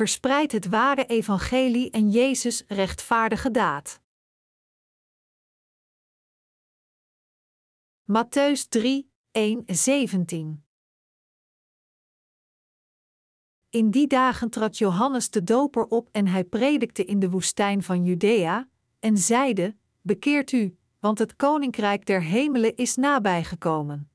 Verspreid het ware evangelie en Jezus rechtvaardige daad. Matthäus 3, 1, 17 In die dagen trad Johannes de Doper op en hij predikte in de woestijn van Judea, en zeide: Bekeert u, want het koninkrijk der hemelen is nabijgekomen.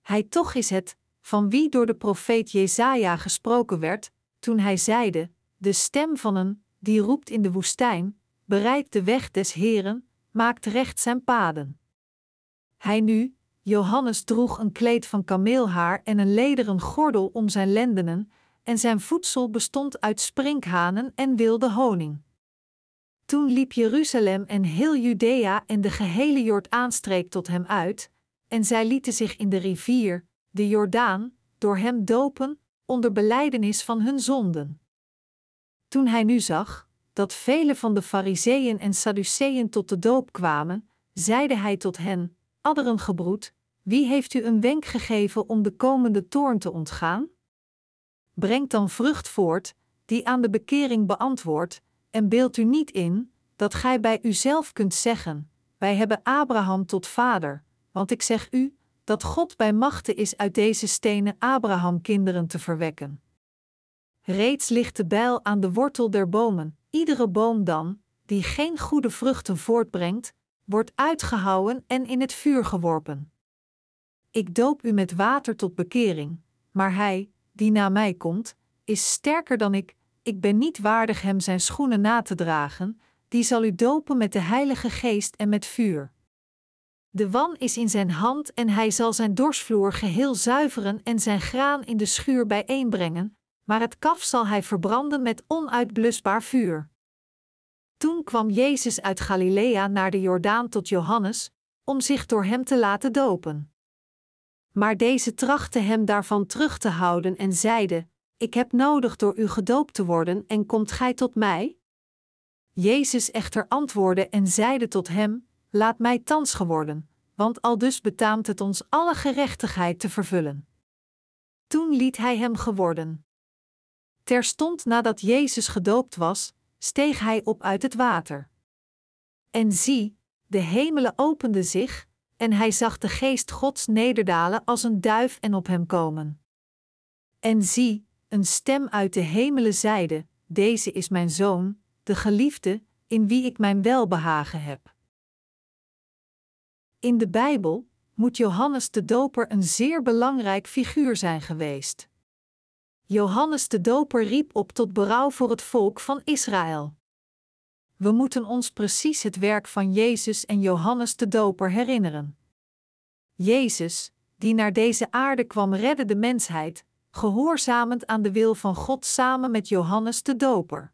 Hij toch is het, van wie door de profeet Jesaja gesproken werd, toen hij zeide: De stem van een, die roept in de woestijn: Bereid de weg des Heren, maakt recht zijn paden. Hij nu, Johannes droeg een kleed van kameelhaar en een lederen gordel om zijn lendenen, en zijn voedsel bestond uit sprinkhanen en wilde honing. Toen liep Jeruzalem en heel Judea en de gehele Jordaanstreek tot hem uit, en zij lieten zich in de rivier, de Jordaan, door hem dopen, onder belijdenis van hun zonden. Toen hij nu zag dat vele van de Fariseeën en Sadduceeën tot de doop kwamen, zeide hij tot hen: Adderengebroed, wie heeft u een wenk gegeven om de komende toorn te ontgaan? Brengt dan vrucht voort, die aan de bekering beantwoordt, en beeld u niet in dat gij bij uzelf kunt zeggen: Wij hebben Abraham tot vader, want ik zeg u dat God bij machten is uit deze stenen Abraham kinderen te verwekken. Reeds ligt de bijl aan de wortel der bomen, iedere boom dan, die geen goede vruchten voortbrengt, wordt uitgehouwen en in het vuur geworpen. Ik doop u met water tot bekering, maar hij, die na mij komt, is sterker dan ik, ik ben niet waardig hem zijn schoenen na te dragen, die zal u dopen met de Heilige Geest en met vuur. De wan is in zijn hand en hij zal zijn dorsvloer geheel zuiveren en zijn graan in de schuur bijeenbrengen, maar het kaf zal hij verbranden met onuitblusbaar vuur. Toen kwam Jezus uit Galilea naar de Jordaan tot Johannes, om zich door hem te laten dopen. Maar deze trachtte hem daarvan terug te houden en zeide: Ik heb nodig door u gedoopt te worden en komt gij tot mij? Jezus echter antwoordde en zeide tot hem: Laat mij thans geworden, want aldus betaamt het ons alle gerechtigheid te vervullen. Toen liet hij hem geworden. Terstond nadat Jezus gedoopt was, steeg hij op uit het water. En zie, de hemelen openden zich, en hij zag de geest Gods nederdalen als een duif en op hem komen. En zie, een stem uit de hemelen zeide: Deze is mijn zoon, de geliefde, in wie ik mijn welbehagen heb. In de Bijbel moet Johannes de Doper een zeer belangrijk figuur zijn geweest. Johannes de Doper riep op tot berouw voor het volk van Israël. We moeten ons precies het werk van Jezus en Johannes de Doper herinneren. Jezus, die naar deze aarde kwam, redde de mensheid, gehoorzamend aan de wil van God samen met Johannes de Doper.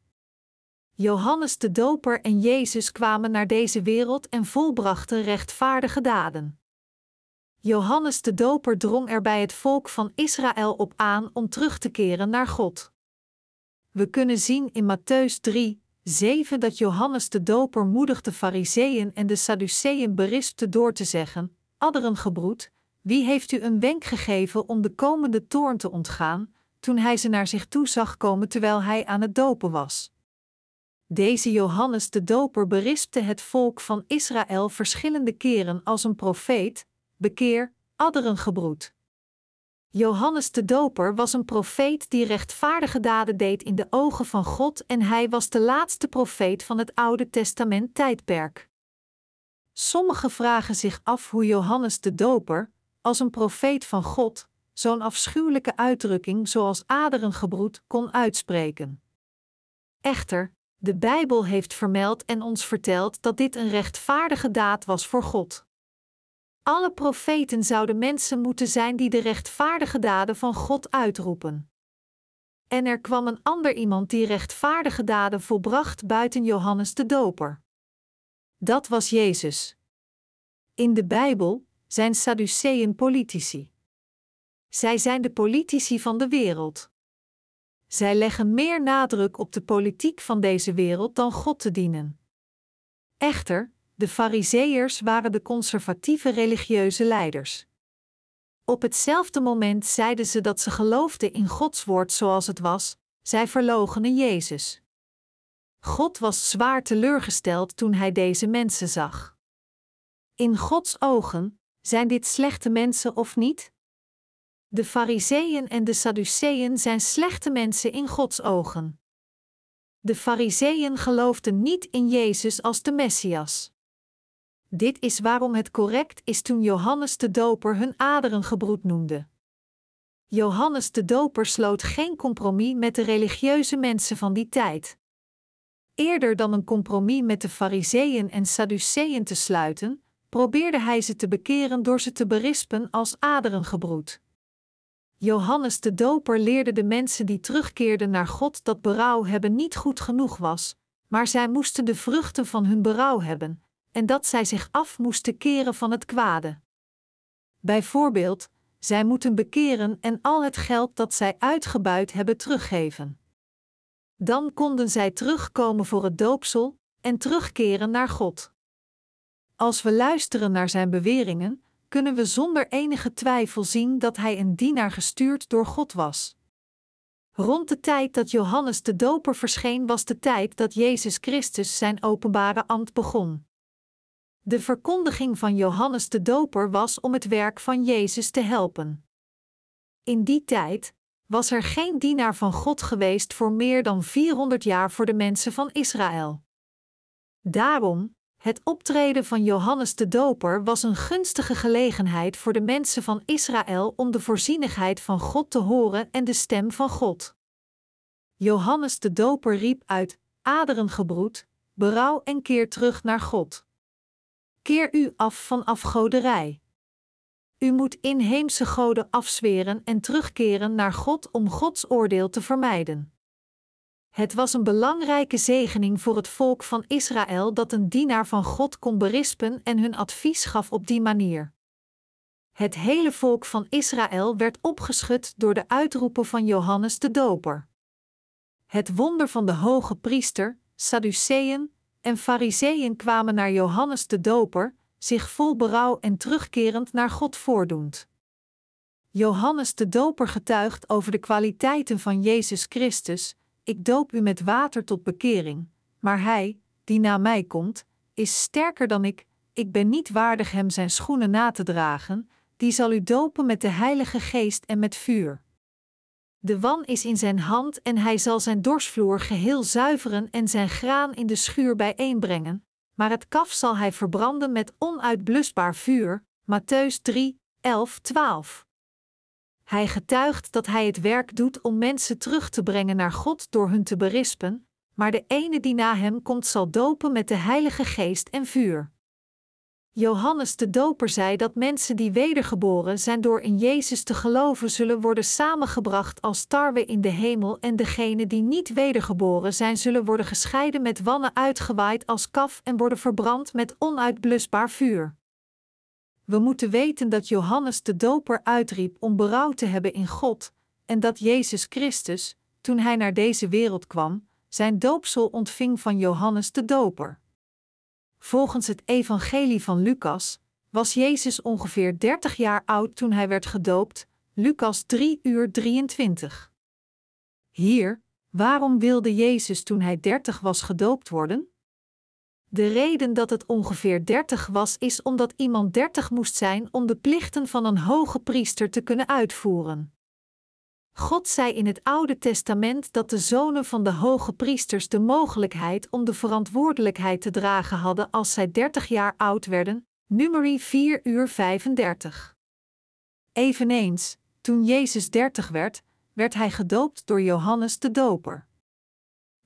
Johannes de Doper en Jezus kwamen naar deze wereld en volbrachten rechtvaardige daden. Johannes de Doper drong er bij het volk van Israël op aan om terug te keren naar God. We kunnen zien in Matthäus 3, 7 dat Johannes de Doper moedig de Fariseeën en de Sadduceeën berispte door te zeggen: Adderengebroed, wie heeft u een wenk gegeven om de komende toorn te ontgaan, toen hij ze naar zich toe zag komen terwijl hij aan het dopen was? Deze Johannes de Doper berispte het volk van Israël verschillende keren als een profeet, bekeer, adderengebroed. Johannes de Doper was een profeet die rechtvaardige daden deed in de ogen van God en hij was de laatste profeet van het Oude Testament tijdperk. Sommigen vragen zich af hoe Johannes de Doper, als een profeet van God, zo'n afschuwelijke uitdrukking zoals aderengebroed kon uitspreken. Echter, de Bijbel heeft vermeld en ons verteld dat dit een rechtvaardige daad was voor God. Alle profeten zouden mensen moeten zijn die de rechtvaardige daden van God uitroepen. En er kwam een ander iemand die rechtvaardige daden volbracht buiten Johannes de Doper. Dat was Jezus. In de Bijbel zijn Sadduceeën politici. Zij zijn de politici van de wereld. Zij leggen meer nadruk op de politiek van deze wereld dan God te dienen. Echter, de Fariseërs waren de conservatieve religieuze leiders. Op hetzelfde moment zeiden ze dat ze geloofden in Gods woord zoals het was, zij verloochenen Jezus. God was zwaar teleurgesteld toen hij deze mensen zag. In Gods ogen zijn dit slechte mensen of niet? De Fariseeën en de Sadduceeën zijn slechte mensen in Gods ogen. De Fariseeën geloofden niet in Jezus als de Messias. Dit is waarom het correct is toen Johannes de Doper hun aderengebroed noemde. Johannes de Doper sloot geen compromis met de religieuze mensen van die tijd. Eerder dan een compromis met de Fariseeën en Sadduceeën te sluiten, probeerde hij ze te bekeren door ze te berispen als aderengebroed. Johannes de Doper leerde de mensen die terugkeerden naar God dat berouw hebben niet goed genoeg was, maar zij moesten de vruchten van hun berouw hebben, en dat zij zich af moesten keren van het kwade. Bijvoorbeeld, zij moeten bekeren en al het geld dat zij uitgebuit hebben teruggeven. Dan konden zij terugkomen voor het doopsel en terugkeren naar God. Als we luisteren naar zijn beweringen, kunnen we zonder enige twijfel zien dat hij een dienaar gestuurd door God was. Rond de tijd dat Johannes de Doper verscheen, was de tijd dat Jezus Christus zijn openbare ambt begon. De verkondiging van Johannes de Doper was om het werk van Jezus te helpen. In die tijd was er geen dienaar van God geweest voor meer dan 400 jaar voor de mensen van Israël. Daarom, het optreden van Johannes de Doper was een gunstige gelegenheid voor de mensen van Israël om de voorzienigheid van God te horen en de stem van God. Johannes de Doper riep uit: Aderengebroed, berouw en keer terug naar God. Keer u af van afgoderij. U moet inheemse goden afzweren en terugkeren naar God om Gods oordeel te vermijden. Het was een belangrijke zegening voor het volk van Israël dat een dienaar van God kon berispen en hun advies gaf op die manier. Het hele volk van Israël werd opgeschud door de uitroepen van Johannes de Doper. Het wonder van de hoge priester, Sadduceeën en Fariseeën kwamen naar Johannes de Doper, zich vol berouw en terugkerend naar God voordoend. Johannes de Doper getuigt over de kwaliteiten van Jezus Christus, ik doop u met water tot bekering, maar hij, die na mij komt, is sterker dan ik, ik ben niet waardig hem zijn schoenen na te dragen, die zal u dopen met de Heilige Geest en met vuur. De wan is in zijn hand en hij zal zijn dorsvloer geheel zuiveren en zijn graan in de schuur bijeenbrengen, maar het kaf zal hij verbranden met onuitblusbaar vuur. Matthäus 3, 11, 12. Hij getuigt dat hij het werk doet om mensen terug te brengen naar God door hun te berispen, maar de ene die na hem komt zal dopen met de Heilige Geest en vuur. Johannes de Doper zei dat mensen die wedergeboren zijn door in Jezus te geloven zullen worden samengebracht als tarwe in de hemel en degenen die niet wedergeboren zijn zullen worden gescheiden met wannen uitgewaaid als kaf en worden verbrand met onuitblusbaar vuur. We moeten weten dat Johannes de Doper uitriep om berouw te hebben in God, en dat Jezus Christus, toen hij naar deze wereld kwam, zijn doopsel ontving van Johannes de Doper. Volgens het Evangelie van Lucas was Jezus ongeveer 30 jaar oud toen hij werd gedoopt, Lucas 3 uur 23. Hier, waarom wilde Jezus toen hij 30 was gedoopt worden? De reden dat het ongeveer 30 was, is omdat iemand 30 moest zijn om de plichten van een hoge priester te kunnen uitvoeren. God zei in het Oude Testament dat de zonen van de hoge priesters de mogelijkheid om de verantwoordelijkheid te dragen hadden als zij 30 jaar oud werden, Numeri 4 uur 35. Eveneens, toen Jezus 30 werd, werd hij gedoopt door Johannes de Doper.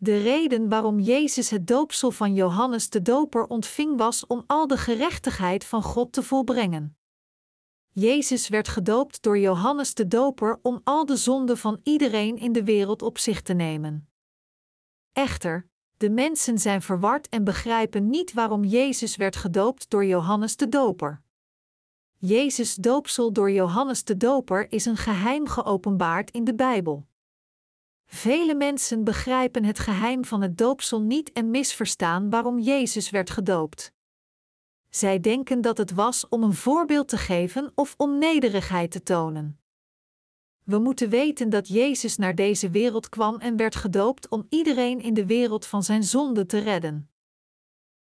De reden waarom Jezus het doopsel van Johannes de Doper ontving was om al de gerechtigheid van God te volbrengen. Jezus werd gedoopt door Johannes de Doper om al de zonden van iedereen in de wereld op zich te nemen. Echter, de mensen zijn verward en begrijpen niet waarom Jezus werd gedoopt door Johannes de Doper. Jezus' doopsel door Johannes de Doper is een geheim geopenbaard in de Bijbel. Vele mensen begrijpen het geheim van het doopsel niet en misverstaan waarom Jezus werd gedoopt. Zij denken dat het was om een voorbeeld te geven of om nederigheid te tonen. We moeten weten dat Jezus naar deze wereld kwam en werd gedoopt om iedereen in de wereld van zijn zonde te redden.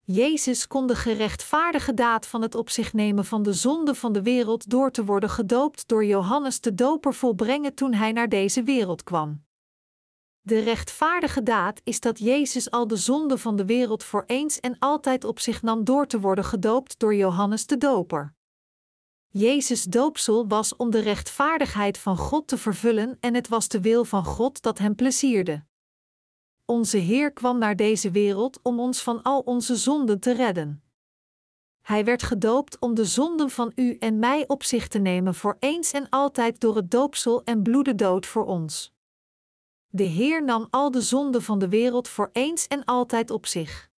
Jezus kon de gerechtvaardige daad van het op zich nemen van de zonde van de wereld door te worden gedoopt door Johannes de Doper volbrengen toen hij naar deze wereld kwam. De rechtvaardige daad is dat Jezus al de zonde van de wereld voor eens en altijd op zich nam door te worden gedoopt door Johannes de Doper. Jezus' doopsel was om de rechtvaardigheid van God te vervullen en het was de wil van God dat hem plezierde. Onze Heer kwam naar deze wereld om ons van al onze zonden te redden. Hij werd gedoopt om de zonden van u en mij op zich te nemen voor eens en altijd door het doopsel en bloede dood voor ons. De Heer nam al de zonden van de wereld voor eens en altijd op zich.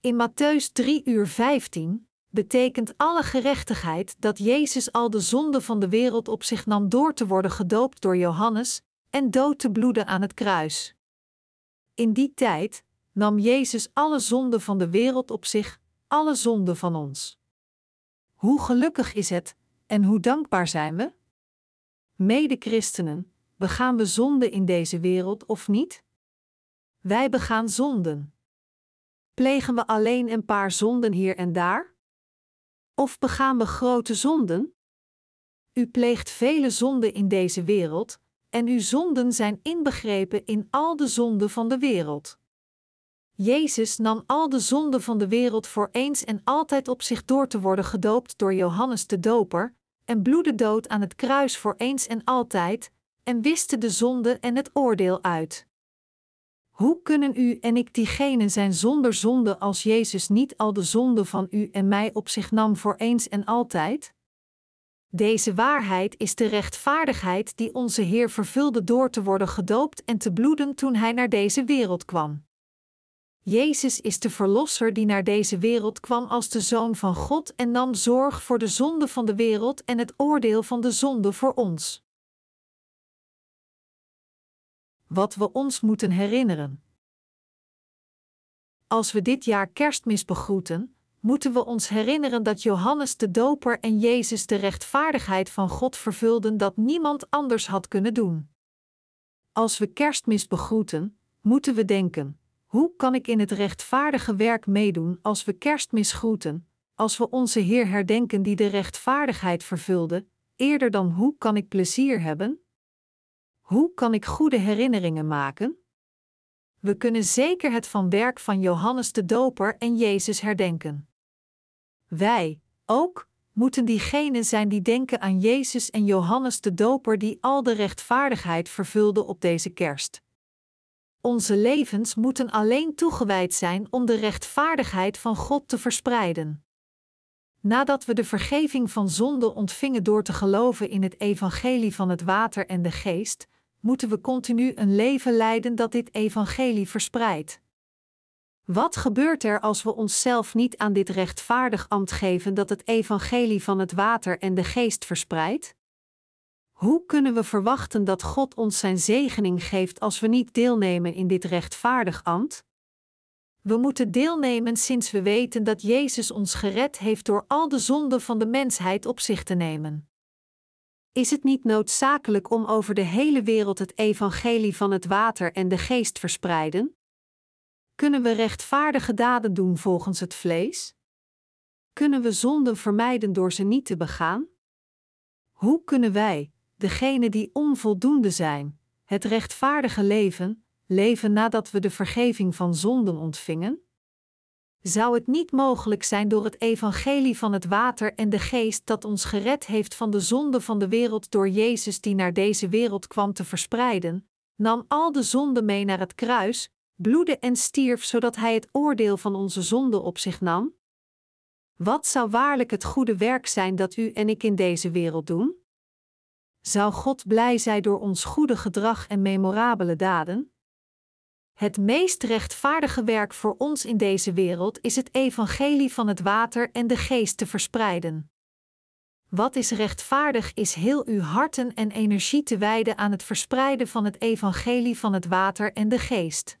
In Matthäus 3 uur 15 betekent alle gerechtigheid dat Jezus al de zonden van de wereld op zich nam door te worden gedoopt door Johannes en dood te bloeden aan het kruis. In die tijd nam Jezus alle zonden van de wereld op zich, alle zonden van ons. Hoe gelukkig is het en hoe dankbaar zijn we? Mede-christenen, begaan we zonde in deze wereld of niet? Wij begaan zonden. Plegen we alleen een paar zonden hier en daar? Of begaan we grote zonden? U pleegt vele zonden in deze wereld, en uw zonden zijn inbegrepen in al de zonden van de wereld. Jezus nam al de zonden van de wereld voor eens en altijd op zich door te worden gedoopt door Johannes de Doper, en bloedde dood aan het kruis voor eens en altijd, en wiste de zonde en het oordeel uit. Hoe kunnen u en ik diegenen zijn zonder zonde als Jezus niet al de zonde van u en mij op zich nam voor eens en altijd? Deze waarheid is de rechtvaardigheid die onze Heer vervulde door te worden gedoopt en te bloeden toen Hij naar deze wereld kwam. Jezus is de Verlosser die naar deze wereld kwam als de Zoon van God en nam zorg voor de zonde van de wereld en het oordeel van de zonde voor ons wat we ons moeten herinneren. Als we dit jaar kerstmis begroeten, moeten we ons herinneren dat Johannes de Doper en Jezus de rechtvaardigheid van God vervulden dat niemand anders had kunnen doen. Als we kerstmis begroeten, moeten we denken: hoe kan ik in het rechtvaardige werk meedoen als we kerstmis groeten, als we onze Heer herdenken die de rechtvaardigheid vervulde, eerder dan hoe kan ik plezier hebben? Hoe kan ik goede herinneringen maken? We kunnen zeker het van werk van Johannes de Doper en Jezus herdenken. Wij, ook, moeten diegenen zijn die denken aan Jezus en Johannes de Doper die al de rechtvaardigheid vervulden op deze kerst. Onze levens moeten alleen toegewijd zijn om de rechtvaardigheid van God te verspreiden. Nadat we de vergeving van zonde ontvingen door te geloven in het evangelie van het water en de geest, moeten we continu een leven leiden dat dit evangelie verspreidt. Wat gebeurt er als we onszelf niet aan dit rechtvaardig ambt geven dat het evangelie van het water en de geest verspreidt? Hoe kunnen we verwachten dat God ons zijn zegening geeft als we niet deelnemen in dit rechtvaardig ambt? We moeten deelnemen sinds we weten dat Jezus ons gered heeft door al de zonden van de mensheid op zich te nemen. Is het niet noodzakelijk om over de hele wereld het evangelie van het water en de geest verspreiden? Kunnen we rechtvaardige daden doen volgens het vlees? Kunnen we zonden vermijden door ze niet te begaan? Hoe kunnen wij, degenen die onvoldoende zijn, het rechtvaardige leven, leven nadat we de vergeving van zonden ontvingen? Zou het niet mogelijk zijn door het evangelie van het water en de geest dat ons gered heeft van de zonde van de wereld door Jezus die naar deze wereld kwam te verspreiden, nam al de zonde mee naar het kruis, bloedde en stierf zodat hij het oordeel van onze zonde op zich nam? Wat zou waarlijk het goede werk zijn dat u en ik in deze wereld doen? Zou God blij zijn door ons goede gedrag en memorabele daden? Het meest rechtvaardige werk voor ons in deze wereld is het evangelie van het water en de geest te verspreiden. Wat is rechtvaardig is heel uw harten en energie te wijden aan het verspreiden van het evangelie van het water en de geest.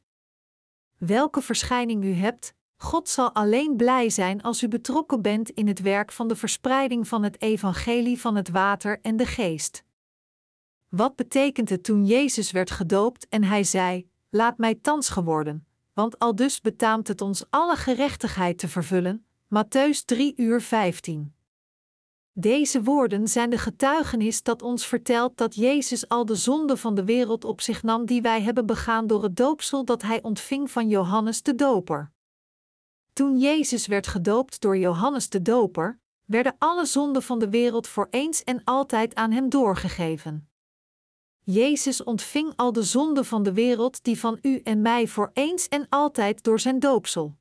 Welke verschijning u hebt, God zal alleen blij zijn als u betrokken bent in het werk van de verspreiding van het evangelie van het water en de geest. Wat betekent het toen Jezus werd gedoopt en hij zei: Laat mij thans geworden, want al dus betaamt het ons alle gerechtigheid te vervullen. Matthäus 3 uur 15. Deze woorden zijn de getuigenis dat ons vertelt dat Jezus al de zonde van de wereld op zich nam die wij hebben begaan door het doopsel dat hij ontving van Johannes de Doper. Toen Jezus werd gedoopt door Johannes de Doper, werden alle zonden van de wereld voor eens en altijd aan hem doorgegeven. Jezus ontving al de zonden van de wereld die van u en mij voor eens en altijd door zijn doopsel.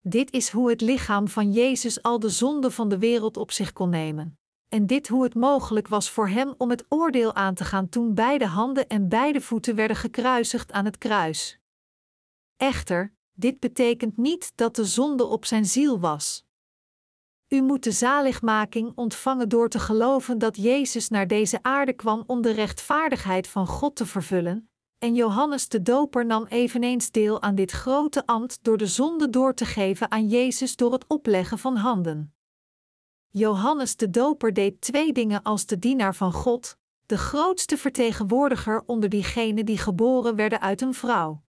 Dit is hoe het lichaam van Jezus al de zonden van de wereld op zich kon nemen. En dit hoe het mogelijk was voor hem om het oordeel aan te gaan toen beide handen en beide voeten werden gekruisigd aan het kruis. Echter, dit betekent niet dat de zonde op zijn ziel was. U moet de zaligmaking ontvangen door te geloven dat Jezus naar deze aarde kwam om de rechtvaardigheid van God te vervullen, en Johannes de Doper nam eveneens deel aan dit grote ambt door de zonde door te geven aan Jezus door het opleggen van handen. Johannes de Doper deed twee dingen als de dienaar van God, de grootste vertegenwoordiger onder diegenen die geboren werden uit een vrouw.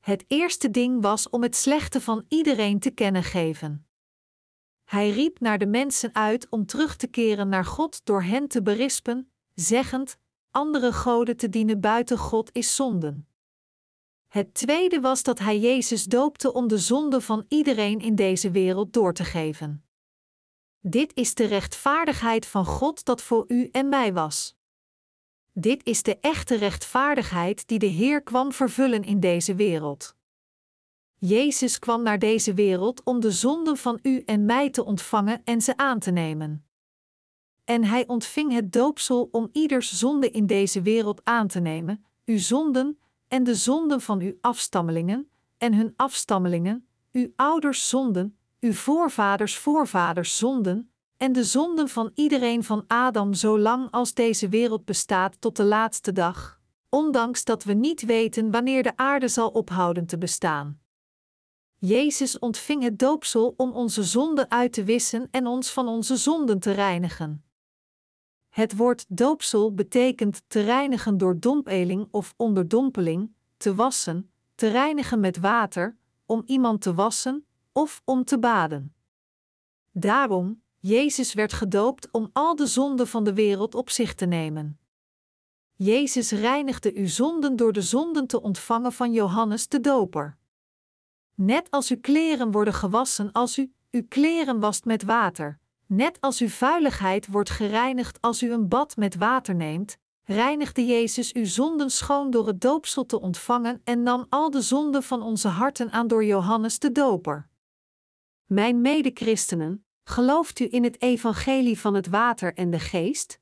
Het eerste ding was om het slechte van iedereen te kennen geven. Hij riep naar de mensen uit om terug te keren naar God door hen te berispen, zeggend: andere goden te dienen buiten God is zonden. Het tweede was dat hij Jezus doopte om de zonde van iedereen in deze wereld door te geven. Dit is de rechtvaardigheid van God dat voor u en mij was. Dit is de echte rechtvaardigheid die de Heer kwam vervullen in deze wereld. Jezus kwam naar deze wereld om de zonden van u en mij te ontvangen en ze aan te nemen. En hij ontving het doopsel om ieders zonde in deze wereld aan te nemen, uw zonden en de zonden van uw afstammelingen en hun afstammelingen, uw ouders zonden, uw voorvaders voorvaders zonden en de zonden van iedereen van Adam zolang als deze wereld bestaat tot de laatste dag, ondanks dat we niet weten wanneer de aarde zal ophouden te bestaan. Jezus ontving het doopsel om onze zonden uit te wissen en ons van onze zonden te reinigen. Het woord doopsel betekent te reinigen door dompeling of onderdompeling, te wassen, te reinigen met water, om iemand te wassen of om te baden. Daarom, Jezus werd gedoopt om al de zonden van de wereld op zich te nemen. Jezus reinigde uw zonden door de zonden te ontvangen van Johannes de Doper. Net als uw kleren worden gewassen als u uw kleren wast met water, net als uw vuiligheid wordt gereinigd als u een bad met water neemt, reinigde Jezus uw zonden schoon door het doopsel te ontvangen en nam al de zonden van onze harten aan door Johannes de Doper. Mijn medechristenen, gelooft u in het evangelie van het water en de geest?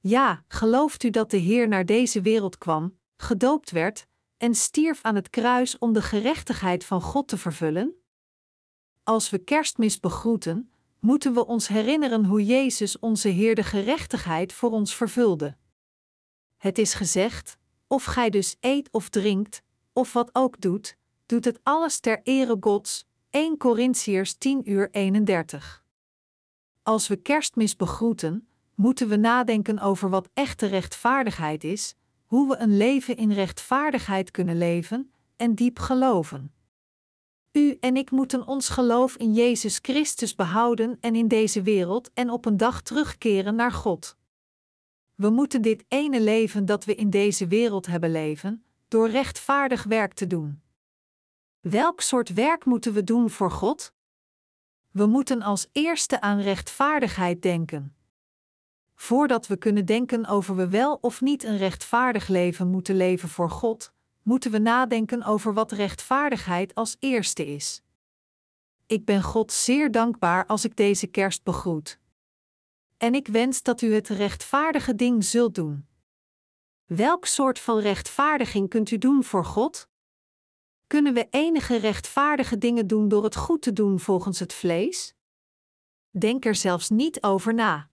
Ja, gelooft u dat de Heer naar deze wereld kwam, gedoopt werd en stierf aan het kruis om de gerechtigheid van God te vervullen? Als we kerstmis begroeten, moeten we ons herinneren hoe Jezus onze Heer de gerechtigheid voor ons vervulde. Het is gezegd: of gij dus eet of drinkt, of wat ook doet, doet het alles ter ere Gods. 1 Corinthiërs 10 uur 31. Als we kerstmis begroeten, moeten we nadenken over wat echte rechtvaardigheid is, hoe we een leven in rechtvaardigheid kunnen leven en diep geloven. U en ik moeten ons geloof in Jezus Christus behouden en in deze wereld en op een dag terugkeren naar God. We moeten dit ene leven dat we in deze wereld hebben leven, door rechtvaardig werk te doen. Welk soort werk moeten we doen voor God? We moeten als eerste aan rechtvaardigheid denken. Voordat we kunnen denken over we wel of niet een rechtvaardig leven moeten leven voor God, moeten we nadenken over wat rechtvaardigheid als eerste is. Ik ben God zeer dankbaar als ik deze kerst begroet. En ik wens dat u het rechtvaardige ding zult doen. Welk soort van rechtvaardiging kunt u doen voor God? Kunnen we enige rechtvaardige dingen doen door het goed te doen volgens het vlees? Denk er zelfs niet over na.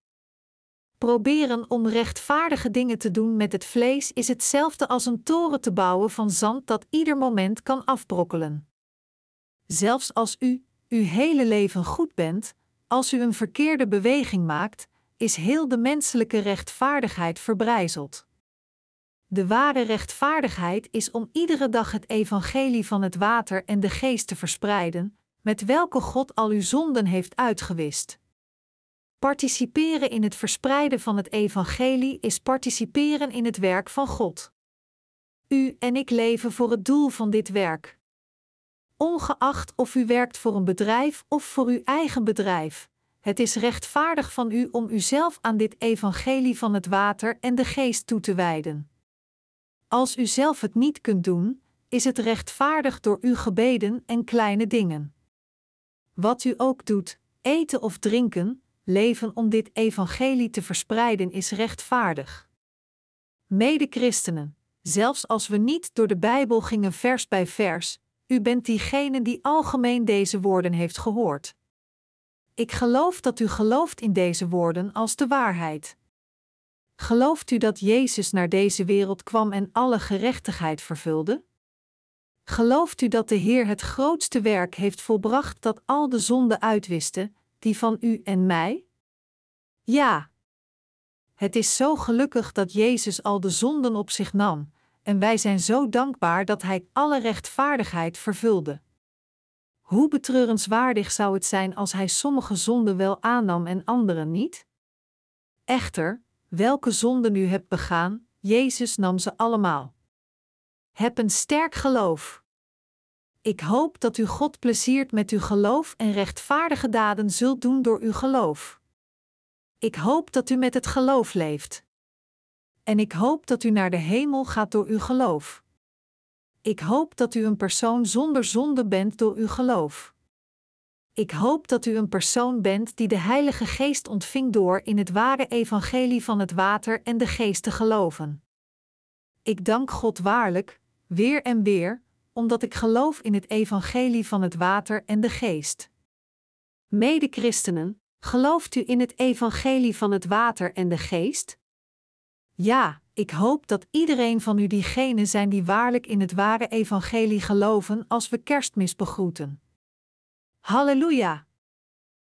Proberen om rechtvaardige dingen te doen met het vlees is hetzelfde als een toren te bouwen van zand dat ieder moment kan afbrokkelen. Zelfs als u uw hele leven goed bent, als u een verkeerde beweging maakt, is heel de menselijke rechtvaardigheid verbrijzeld. De ware rechtvaardigheid is om iedere dag het evangelie van het water en de geest te verspreiden, met welke God al uw zonden heeft uitgewist. Participeren in het verspreiden van het evangelie is participeren in het werk van God. U en ik leven voor het doel van dit werk. Ongeacht of u werkt voor een bedrijf of voor uw eigen bedrijf, het is rechtvaardig van u om uzelf aan dit evangelie van het water en de geest toe te wijden. Als u zelf het niet kunt doen, is het rechtvaardig door uw gebeden en kleine dingen. Wat u ook doet, eten of drinken, leven om dit evangelie te verspreiden is rechtvaardig. Mede-christenen, zelfs als we niet door de Bijbel gingen vers bij vers, u bent diegene die algemeen deze woorden heeft gehoord. Ik geloof dat u gelooft in deze woorden als de waarheid. Gelooft u dat Jezus naar deze wereld kwam en alle gerechtigheid vervulde? Gelooft u dat de Heer het grootste werk heeft volbracht dat al de zonden uitwiste, die van u en mij? Ja. Het is zo gelukkig dat Jezus al de zonden op zich nam, en wij zijn zo dankbaar dat Hij alle rechtvaardigheid vervulde. Hoe betreurenswaardig zou het zijn als Hij sommige zonden wel aannam en andere niet? Echter, welke zonden u hebt begaan, Jezus nam ze allemaal. Heb een sterk geloof. Ik hoop dat u God pleziert met uw geloof en rechtvaardige daden zult doen door uw geloof. Ik hoop dat u met het geloof leeft. En ik hoop dat u naar de hemel gaat door uw geloof. Ik hoop dat u een persoon zonder zonde bent door uw geloof. Ik hoop dat u een persoon bent die de Heilige Geest ontving door in het ware evangelie van het water en de geest te geloven. Ik dank God waarlijk, weer en weer, omdat ik geloof in het evangelie van het water en de geest. Mede-christenen, gelooft u in het evangelie van het water en de geest? Ja, ik hoop dat iedereen van u diegenen zijn die waarlijk in het ware evangelie geloven als we kerstmis begroeten. Halleluja!